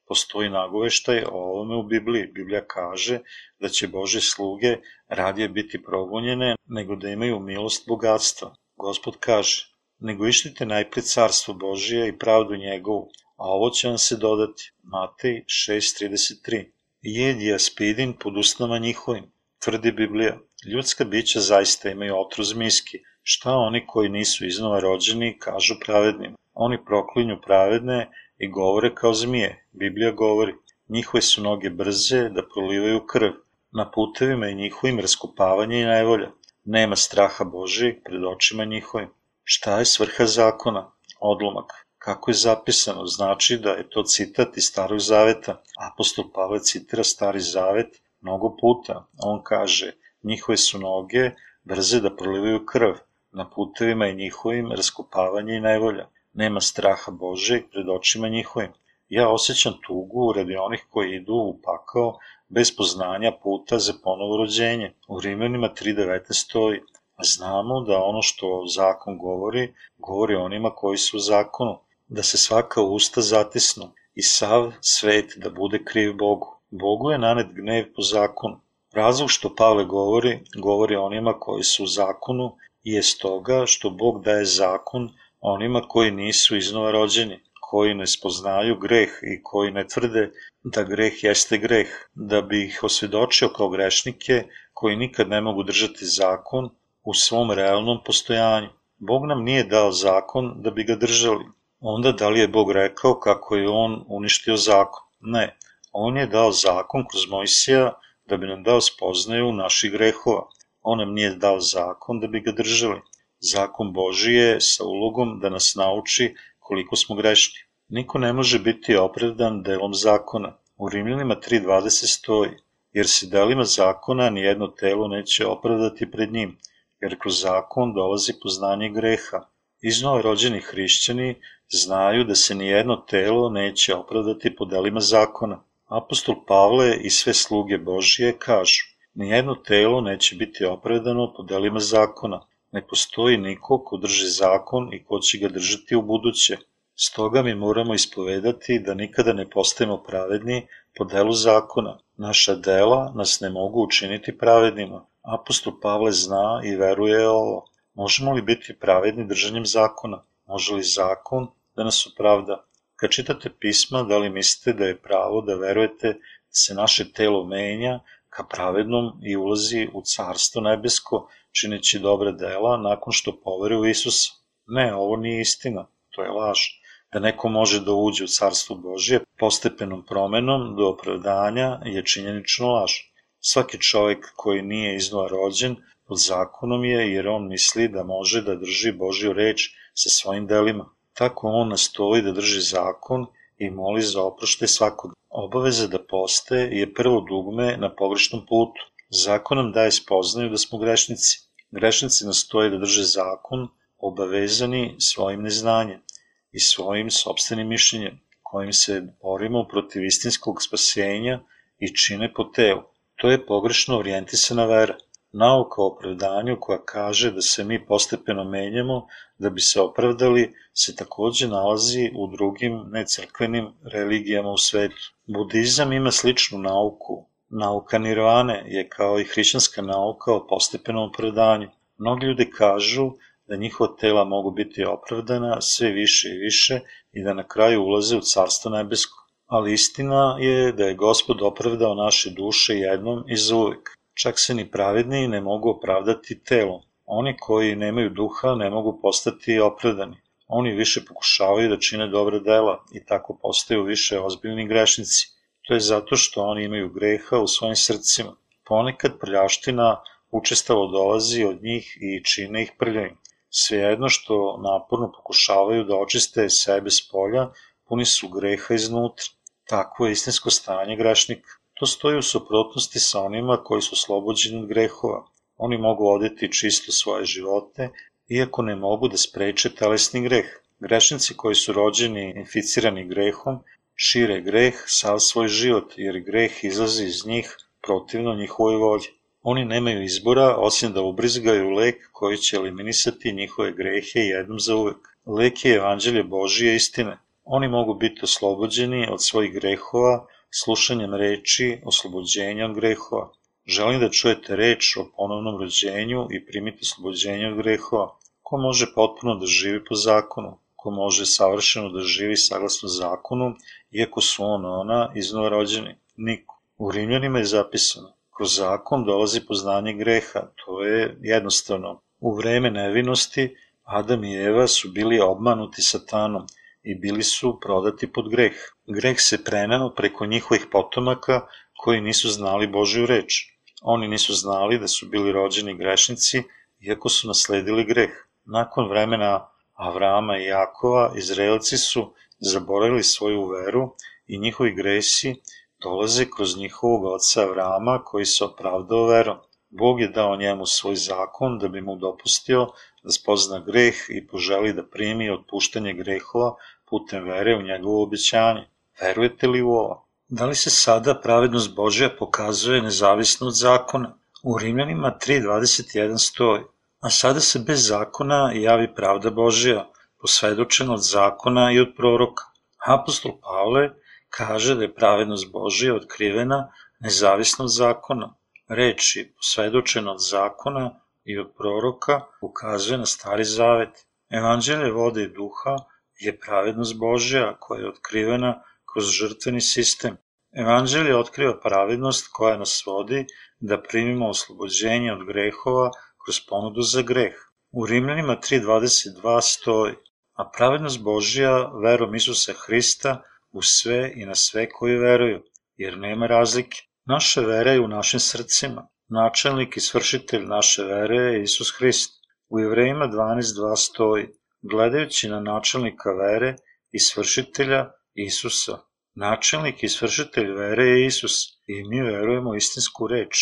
Postoji nagoveštaj o ovome u Bibliji. Biblija kaže da će Bože sluge radije biti progonjene nego da imaju milost bogatstva. Gospod kaže, nego ištite najpred carstvo Božije i pravdu njegovu, a ovo će vam se dodati. Matej 6.33 Jed je aspidin pod usnama njihovim, tvrdi Biblija. Ljudska bića zaista imaju otru zmijski. Šta oni koji nisu iznova rođeni kažu pravednim? Oni proklinju pravedne i govore kao zmije. Biblija govori, njihove su noge brze da prolivaju krv. Na putevima i njihovim raskopavanje i nevolja. Nema straha Božijeg pred očima njihovim. Šta je svrha zakona? Odlomak. Kako je zapisano, znači da je to citat iz Starog Zaveta. Apostol Pavle citira Stari Zavet mnogo puta. On kaže, njihove su noge brze da prolivaju krv, na putevima i njihovim raskopavanje i nevolja. Nema straha Božeg pred očima njihovim. Ja osjećam tugu radi onih koji idu u pakao bez poznanja puta za ponovo rođenje. U Rimanima 3.19 stoji, znamo da ono što zakon govori, govori onima koji su u zakonu, da se svaka usta zatisnu i sav svet da bude kriv Bogu. Bogu je nanet gnev po zakonu. Razlog što Pavle govori, govori onima koji su u zakonu je stoga što Bog daje zakon onima koji nisu iznova rođeni, koji ne spoznaju greh i koji ne tvrde da greh jeste greh, da bi ih osvedočio kao grešnike koji nikad ne mogu držati zakon u svom realnom postojanju. Bog nam nije dao zakon da bi ga držali. Onda da li je Bog rekao kako je on uništio zakon? Ne. On je dao zakon kroz Mojsija da bi nam dao spoznaju naših grehova. On nam nije dao zakon da bi ga držali. Zakon Boži je sa ulogom da nas nauči koliko smo grešni. Niko ne može biti opravdan delom zakona. U Rimljanima 3.20 stoji, jer se delima zakona nijedno telo neće opravdati pred njim, jer kroz zakon dolazi poznanje greha. Iznova rođeni hrišćani znaju da se nijedno telo neće opravdati po delima zakona. Apostol Pavle i sve sluge Božije kažu, nijedno telo neće biti opravdano po delima zakona. Ne postoji niko ko drži zakon i ko će ga držati u buduće. Stoga mi moramo ispovedati da nikada ne postajemo pravedni po delu zakona. Naša dela nas ne mogu učiniti pravednima. Apostol Pavle zna i veruje ovo. Možemo li biti pravedni držanjem zakona? Može li zakon da nas opravda? Kad čitate pisma, da li mislite da je pravo da verujete da se naše telo menja ka pravednom i ulazi u carstvo nebesko, čineći dobre dela nakon što poveri u Isusa? Ne, ovo nije istina, to je laž. Da neko može da uđe u carstvo Božije postepenom promenom do opravdanja je činjenično laž. Svaki čovek koji nije iznova rođen pod zakonom je jer on misli da može da drži Božju reč sa svojim delima. Tako on nastoji da drži zakon i moli za oprošte svakog. Obaveza da poste je prvo dugme na pogrešnom putu. Zakon nam daje spoznaju da smo grešnici. Grešnici nastoje da drže zakon obavezani svojim neznanjem i svojim sobstvenim mišljenjem, kojim se borimo protiv istinskog spasenja i čine po telu. To je pogrešno orijentisana vera. Nauka o opravdanju koja kaže da se mi postepeno menjamo da bi se opravdali se takođe nalazi u drugim necrkvenim religijama u svetu. Budizam ima sličnu nauku. Nauka nirvane je kao i hrišćanska nauka o postepenom opravdanju. Mnogi ljudi kažu da njihova tela mogu biti opravdana sve više i više i da na kraju ulaze u carstvo nebesko ali istina je da je Gospod opravdao naše duše jednom i za uvek. Čak se ni pravedni ne mogu opravdati telom. Oni koji nemaju duha ne mogu postati opravdani. Oni više pokušavaju da čine dobre dela i tako postaju više ozbiljni grešnici. To je zato što oni imaju greha u svojim srcima. Ponekad prljaština učestalo dolazi od njih i čine ih prljavim. Svejedno što naporno pokušavaju da očiste sebe s polja, puni su greha iznutra. Takvo je istinsko stanje grešnika. To stoji u suprotnosti sa onima koji su slobođeni od grehova. Oni mogu odeti čisto svoje živote, iako ne mogu da spreče telesni greh. Grešnici koji su rođeni inficirani grehom šire greh sav svoj život, jer greh izlazi iz njih protivno njihovoj volji. Oni nemaju izbora osim da ubrizgaju lek koji će eliminisati njihove grehe jednom za uvek. Lek je evanđelje Božije istine. Oni mogu biti oslobođeni od svojih grehova slušanjem reči oslobođenja od grehova. Želim da čujete reč o ponovnom rođenju i primite oslobođenje od grehova. Ko može potpuno da živi po zakonu? Ko može savršeno da živi saglasno zakonu, iako su on ona iznova rođeni? Niko. U Rimljanima je zapisano, kroz zakon dolazi poznanje greha, to je jednostavno. U vreme nevinosti Adam i Eva su bili obmanuti satanom i bili su prodati pod greh. Greh se prenao preko njihovih potomaka koji nisu znali Božju reč. Oni nisu znali da su bili rođeni grešnici, iako su nasledili greh. Nakon vremena Avrama i Jakova, Izraelci su zaboravili svoju veru i njihovi gresi dolaze kroz njihovog oca Avrama koji se opravdao verom. Bog je dao njemu svoj zakon da bi mu dopustio da spozna greh i poželi da primi otpuštanje grehova putem vere u njegovo obećanje. Verujete li u ovo? Da li se sada pravednost Božja pokazuje nezavisno od zakona? U Rimljanima 3.21 stoji A sada se bez zakona javi pravda Božja, posvedočena od zakona i od proroka. Apostol Pavle kaže da je pravednost Božija otkrivena nezavisno od zakona. Reči posvedočena od zakona i od proroka ukazuje na stari zavet. Evanđelje vode i duha je pravednost Božja koja je otkrivena kroz žrtveni sistem. Evanđelje otkriva pravednost koja nas vodi da primimo oslobođenje od grehova kroz ponudu za greh. U Rimljanima 3.22 stoji, a pravednost Božja verom Isusa Hrista u sve i na sve koji veruju, jer nema razlike. Naša vera je u našim srcima. Načelnik i svršitelj naše vere je Isus Hrist. U Jevrejima 12.2 stoji, gledajući na načelnika vere i svršitelja Isusa. Načelnik i svršitelj vere je Isus i mi verujemo istinsku reč,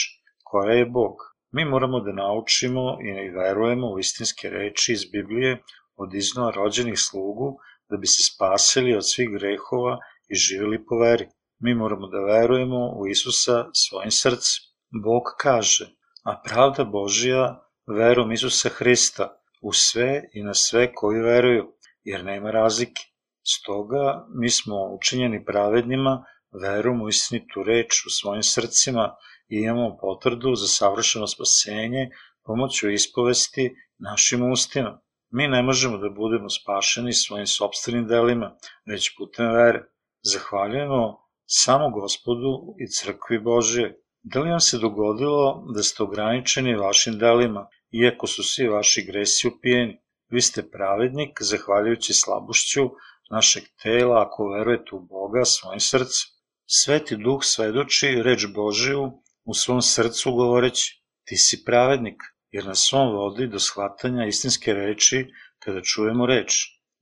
koja je Bog. Mi moramo da naučimo i verujemo u istinske reči iz Biblije od iznova rođenih slugu da bi se spasili od svih grehova i živjeli po veri. Mi moramo da verujemo u Isusa svojim srcem. Bog kaže, a pravda Božija verom Isusa Hrista u sve i na sve koji veruju, jer nema razlike. Stoga mi smo učinjeni pravednima verom u istinitu reč u svojim srcima i imamo potvrdu za savršeno spasenje pomoću ispovesti našim ustima. Mi ne možemo da budemo spašeni svojim sobstvenim delima, već putem vere. Zahvaljujemo samo gospodu i crkvi Božije. Da li vam se dogodilo da ste ograničeni vašim delima, iako su svi vaši gresi upijeni? Vi ste pravednik, zahvaljujući slabošću našeg tela, ako verujete u Boga svojim srcem. Sveti duh svedoči reč Božiju u svom srcu govoreći, ti si pravednik, jer nas on vodi do shvatanja istinske reči kada čujemo reč.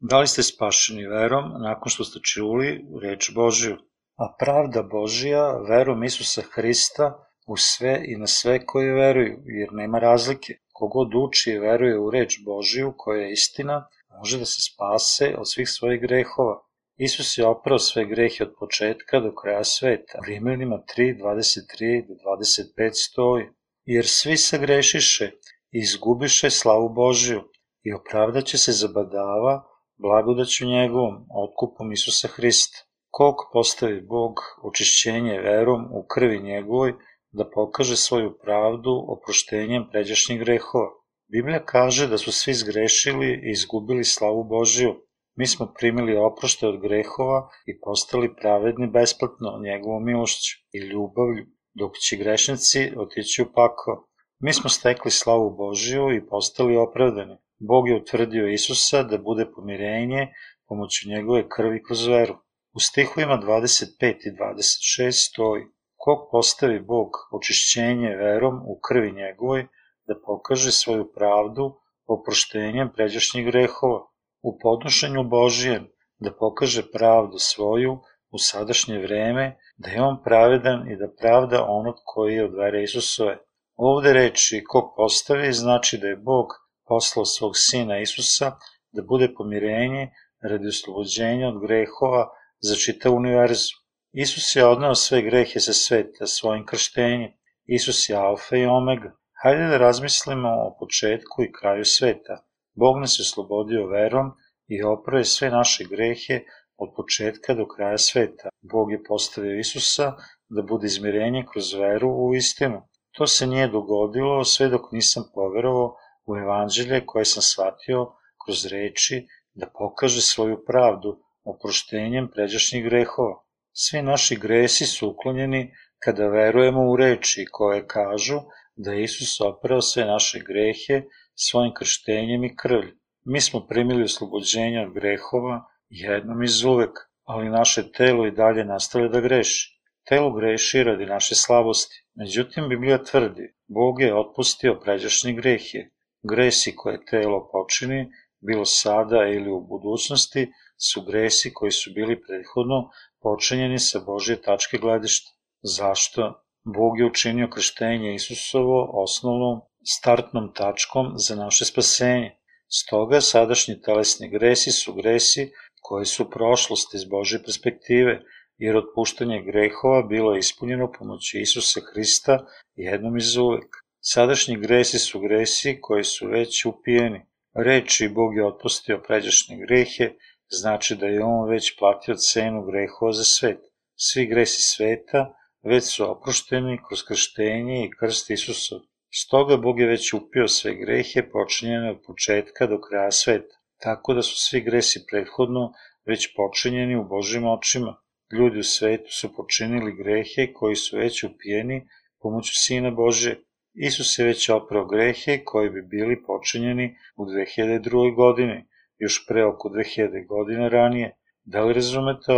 Da li ste spašeni verom nakon što ste čuli reč Božiju? A pravda Božija verom Isusa Hrista u sve i na sve koji veruju, jer nema razlike. Kogod uči i veruje u reč Božiju, koja je istina, može da se spase od svih svojih grehova. Isus je oprao sve grehe od početka do kraja sveta. U Rimljanima 3, 23 do 25 stoji. Jer svi sagrešiše i izgubiše slavu Božiju i opravdaće se zabadava blagodaću njegovom, otkupom Isusa Hrista. Kog postavi Bog očišćenje verom u krvi njegovoj, da pokaže svoju pravdu oproštenjem pređašnjih grehova. Biblija kaže da su svi zgrešili i izgubili slavu Božiju. Mi smo primili oprošte od grehova i postali pravedni besplatno njegovom milošću i ljubavlju, dok će grešnici otići u pakao. Mi smo stekli slavu Božiju i postali opravdani. Bog je utvrdio Isusa da bude pomirenje pomoću njegove krvi kroz veru. U stihovima 25 i 26 stoji Kog postavi Bog očišćenje verom u krvi njegovoj, da pokaže svoju pravdu oproštenjem pređašnjih grehova, u podnošenju Božijem, da pokaže pravdu svoju u sadašnje vreme, da je on pravedan i da pravda onog koji je od vere Isusove. Ovde reči kog postavi znači da je Bog poslao svog sina Isusa da bude pomirenje radi oslobođenja od grehova za čitav univerzu. Isus je odneo sve grehe sa sveta svojim krštenjem. Isus je alfa i omega. Hajde da razmislimo o početku i kraju sveta. Bog nas je oslobodio verom i oprao sve naše grehe od početka do kraja sveta. Bog je postavio Isusa da bude izmirenje kroz veru u istinu. To se nije dogodilo sve dok nisam poverovao u evanđelje koje sam shvatio kroz reči da pokaže svoju pravdu oproštenjem pređašnjih grehova. Svi naši gresi su uklonjeni kada verujemo u reči koje kažu da je Isus oprao sve naše grehe svojim krštenjem i krvlju. Mi smo primili oslobođenje od grehova jednom iz uvek, ali naše telo i dalje nastavlja da greši. Telo greši radi naše slabosti. Međutim, Biblija tvrdi, Bog je otpustio pređašnje grehe. Gresi koje telo počini, bilo sada ili u budućnosti, su gresi koji su bili prethodno počinjeni sa Božje tačke gledišta. Zašto? Bog je učinio krštenje Isusovo osnovnom startnom tačkom za naše spasenje. Stoga sadašnji telesni gresi su gresi koji su prošlost iz Božje perspektive, jer otpuštanje grehova bilo je ispunjeno pomoću Isusa Hrista jednom iz uvek. Sadašnji gresi su gresi koji su već upijeni. Reči Bog je otpustio pređašnje grehe, znači da je on već platio cenu grehova za svet. Svi gresi sveta već su oprošteni kroz krštenje i krst Isusov. Stoga Bog je već upio sve grehe počinjene od početka do kraja sveta, tako da su svi gresi prethodno već počinjeni u Božim očima. Ljudi u svetu su počinili grehe koji su već upijeni pomoću Sina Božje. Isus je već oprao grehe koji bi bili počinjeni u 2002. godini, još pre oko 2000 godina ranije. Da li razumete?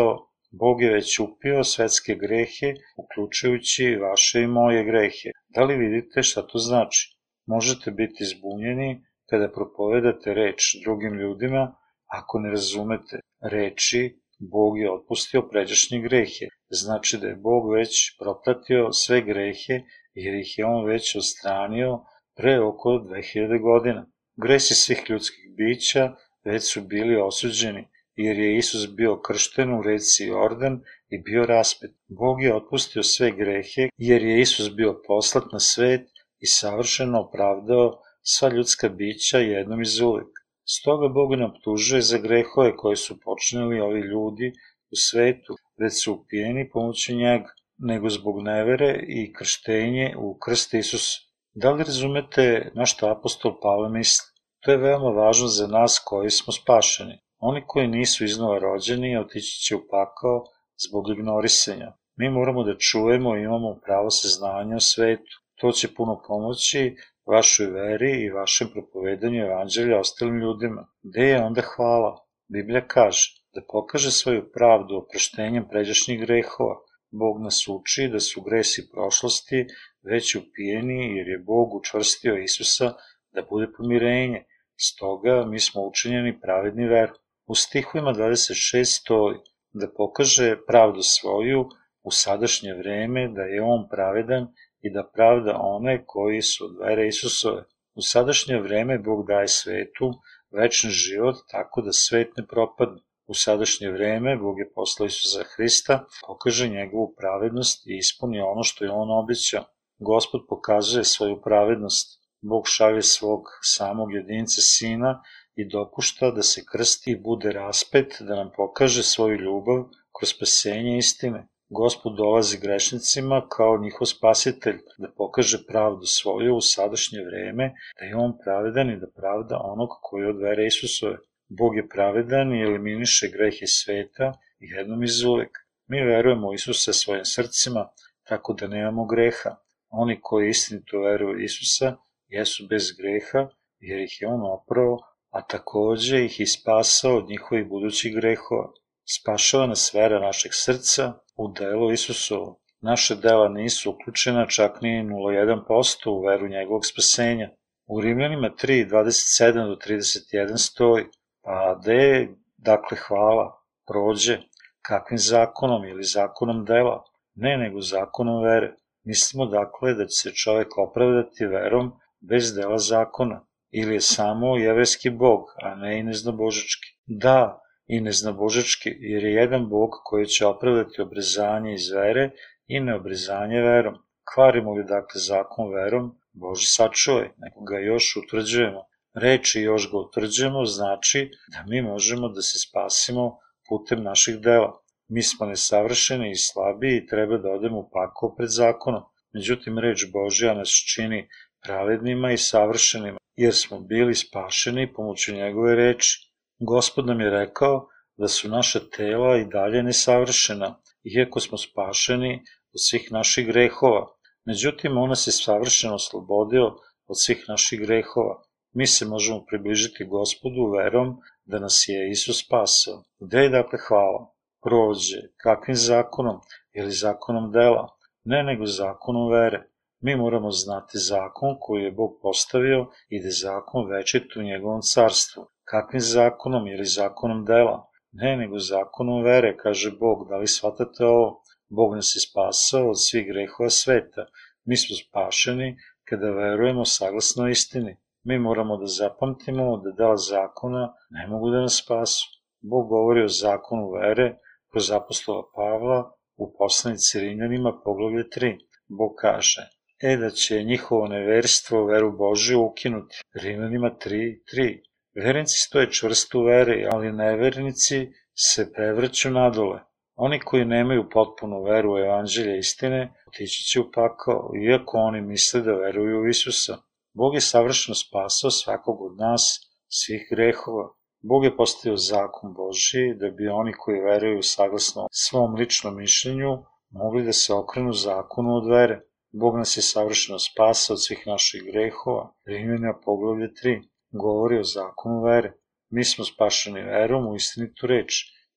Bog je već upio svetske grehe, uključujući vaše i moje grehe. Da li vidite šta to znači? Možete biti zbunjeni kada propovedate reč drugim ljudima ako ne razumete reči Bog je otpustio pređašnje grehe. Znači da je Bog već propratio sve grehe jer ih je on već ostranio pre oko 2000 godina. Gresi svih ljudskih bića već su bili osuđeni jer je Isus bio kršten u reci Jordan i bio raspet. Bog je otpustio sve grehe, jer je Isus bio poslat na svet i savršeno opravdao sva ljudska bića jednom iz uvek. Stoga Bog ne optužuje za grehove koje su počinili ovi ljudi u svetu, već su upijeni pomoću njega, nego zbog nevere i krštenje u krst Isusa. Da li razumete na što apostol Pavle misli? To je veoma važno za nas koji smo spašeni. Oni koji nisu iznova rođeni otići će u pakao zbog ignorisanja. Mi moramo da čujemo i imamo pravo saznanja o svetu. To će puno pomoći vašoj veri i vašem propovedanju evanđelja ostalim ljudima. Gde je onda hvala? Biblija kaže da pokaže svoju pravdu oproštenjem pređašnjih grehova. Bog nas uči da su gresi prošlosti već upijeni jer je Bog učvrstio Isusa da bude pomirenje. Stoga mi smo učinjeni pravedni veru. U stihovima 26 stoji da pokaže pravdu svoju u sadašnje vreme, da je on pravedan i da pravda one koji su od vere Isusove. U sadašnje vreme Bog daje svetu večni život tako da svet ne propadne. U sadašnje vreme Bog je poslao Isusa Hrista, pokaže njegovu pravednost i ispuni ono što je on običao. Gospod pokazuje svoju pravednost. Bog šalje svog samog jedinca sina i dopušta da se krsti i bude raspet, da nam pokaže svoju ljubav kroz spasenje istine. Gospod dolazi grešnicima kao njihov spasitelj, da pokaže pravdu svoju u sadašnje vreme, da je on pravedan i da pravda onog koji od vere Isusove. Bog je pravedan i eliminiše grehe sveta jednom iz uvek. Mi verujemo Isusa svojim srcima, tako da nemamo greha. Oni koji istinito veruju Isusa jesu bez greha, jer ih je on oprao a takođe ih i spasao od njihovih budućih grehova. Spašava nas vera našeg srca u delo Isusovo. Naše dela nisu uključena čak ni 0,1% u veru njegovog spasenja. U Rimljanima 3, 27 do 31 stoji, pa je, dakle, hvala, prođe, kakvim zakonom ili zakonom dela, ne nego zakonom vere. Mislimo dakle da će se čovek opravdati verom bez dela zakona, ili je samo jevrejski bog, a ne i neznabožački. Da, i neznabožački, jer je jedan bog koji će opravdati obrezanje iz vere i neobrezanje verom. Kvarimo li dakle zakon verom, Bože sačuvaj, nego ga još utvrđujemo. Reči još ga utvrđujemo znači da mi možemo da se spasimo putem naših dela. Mi smo nesavršeni i slabi i treba da odemo u pakao pred zakonom. Međutim, reč Božja nas čini pravednima i savršenima, jer smo bili spašeni pomoću njegove reči. Gospod nam je rekao da su naša tela i dalje nesavršena, iako smo spašeni od svih naših grehova. Međutim, on nas je savršeno oslobodio od svih naših grehova. Mi se možemo približiti gospodu verom da nas je Isus spasao. Gde je dakle hvala? Prođe. Kakvim zakonom? Ili zakonom dela? Ne nego zakonom vere. Mi moramo znati zakon koji je Bog postavio i da je zakon večet u njegovom carstvu. Kakvim zakonom ili zakonom dela? Ne, nego zakonom vere, kaže Bog. Da li shvatate ovo? Bog nas je spasao od svih grehova sveta. Mi smo spašeni kada verujemo saglasno istini. Mi moramo da zapamtimo da dela zakona ne mogu da nas spasu. Bog govori o zakonu vere kroz apostola Pavla u poslanici Rimljanima poglavlje 3. Bog kaže, e da će njihovo neverstvo veru Božiju ukinuti. Rimljanima 3, 3. Vernici stoje čvrsto u veri, ali nevernici se prevrću nadole. Oni koji nemaju potpunu veru u evanđelje istine, otići će u pakao, iako oni misle da veruju u Isusa. Bog je savršeno spasao svakog od nas, svih grehova. Bog je postavio zakon Božiji da bi oni koji veruju saglasno svom ličnom mišljenju mogli da se okrenu zakonu od vere. Bog nas je savršeno spasao od svih naših grehova. Rimljana poglavlje 3 govori o zakonu vere. Mi smo spašeni verom u istinitu reč.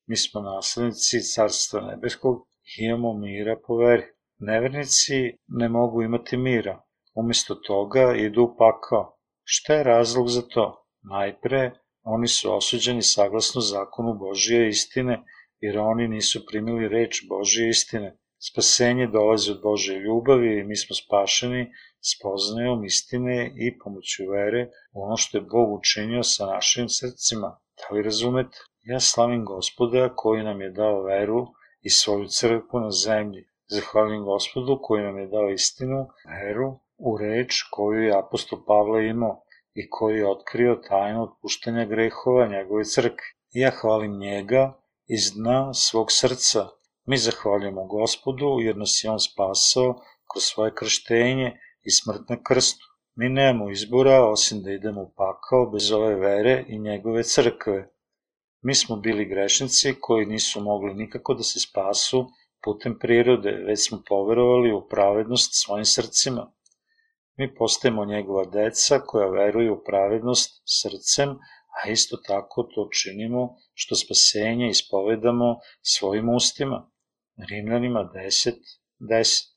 Mi smo naslednici Carstva nebeskog i imamo mira po veri. Nevernici ne mogu imati mira. Umesto toga idu u pakao. Šta je razlog za to? Najpre, oni su osuđeni saglasno zakonu Božije istine, jer oni nisu primili reč Božije istine. Spasenje dolazi od Bože ljubavi i mi smo spašeni spoznajom istine i pomoću vere u ono što je Bog učinio sa našim srcima. Da li razumete? Ja slavim gospoda koji nam je dao veru i svoju crkvu na zemlji. Zahvalim gospodu koji nam je dao istinu, veru u reč koju je apostol Pavle imao i koji je otkrio tajnu otpuštanja grehova njegove crkve. Ja hvalim njega iz dna svog srca. Mi zahvaljujemo gospodu jer nas je on spasao kroz svoje krštenje i smrt na krstu. Mi nemamo izbora osim da idemo u pakao bez ove vere i njegove crkve. Mi smo bili grešnici koji nisu mogli nikako da se spasu putem prirode, već smo poverovali u pravednost svojim srcima. Mi postajemo njegova deca koja veruju u pravednost srcem, a isto tako to činimo što spasenje ispovedamo svojim ustima. Rimljanima 10, 10.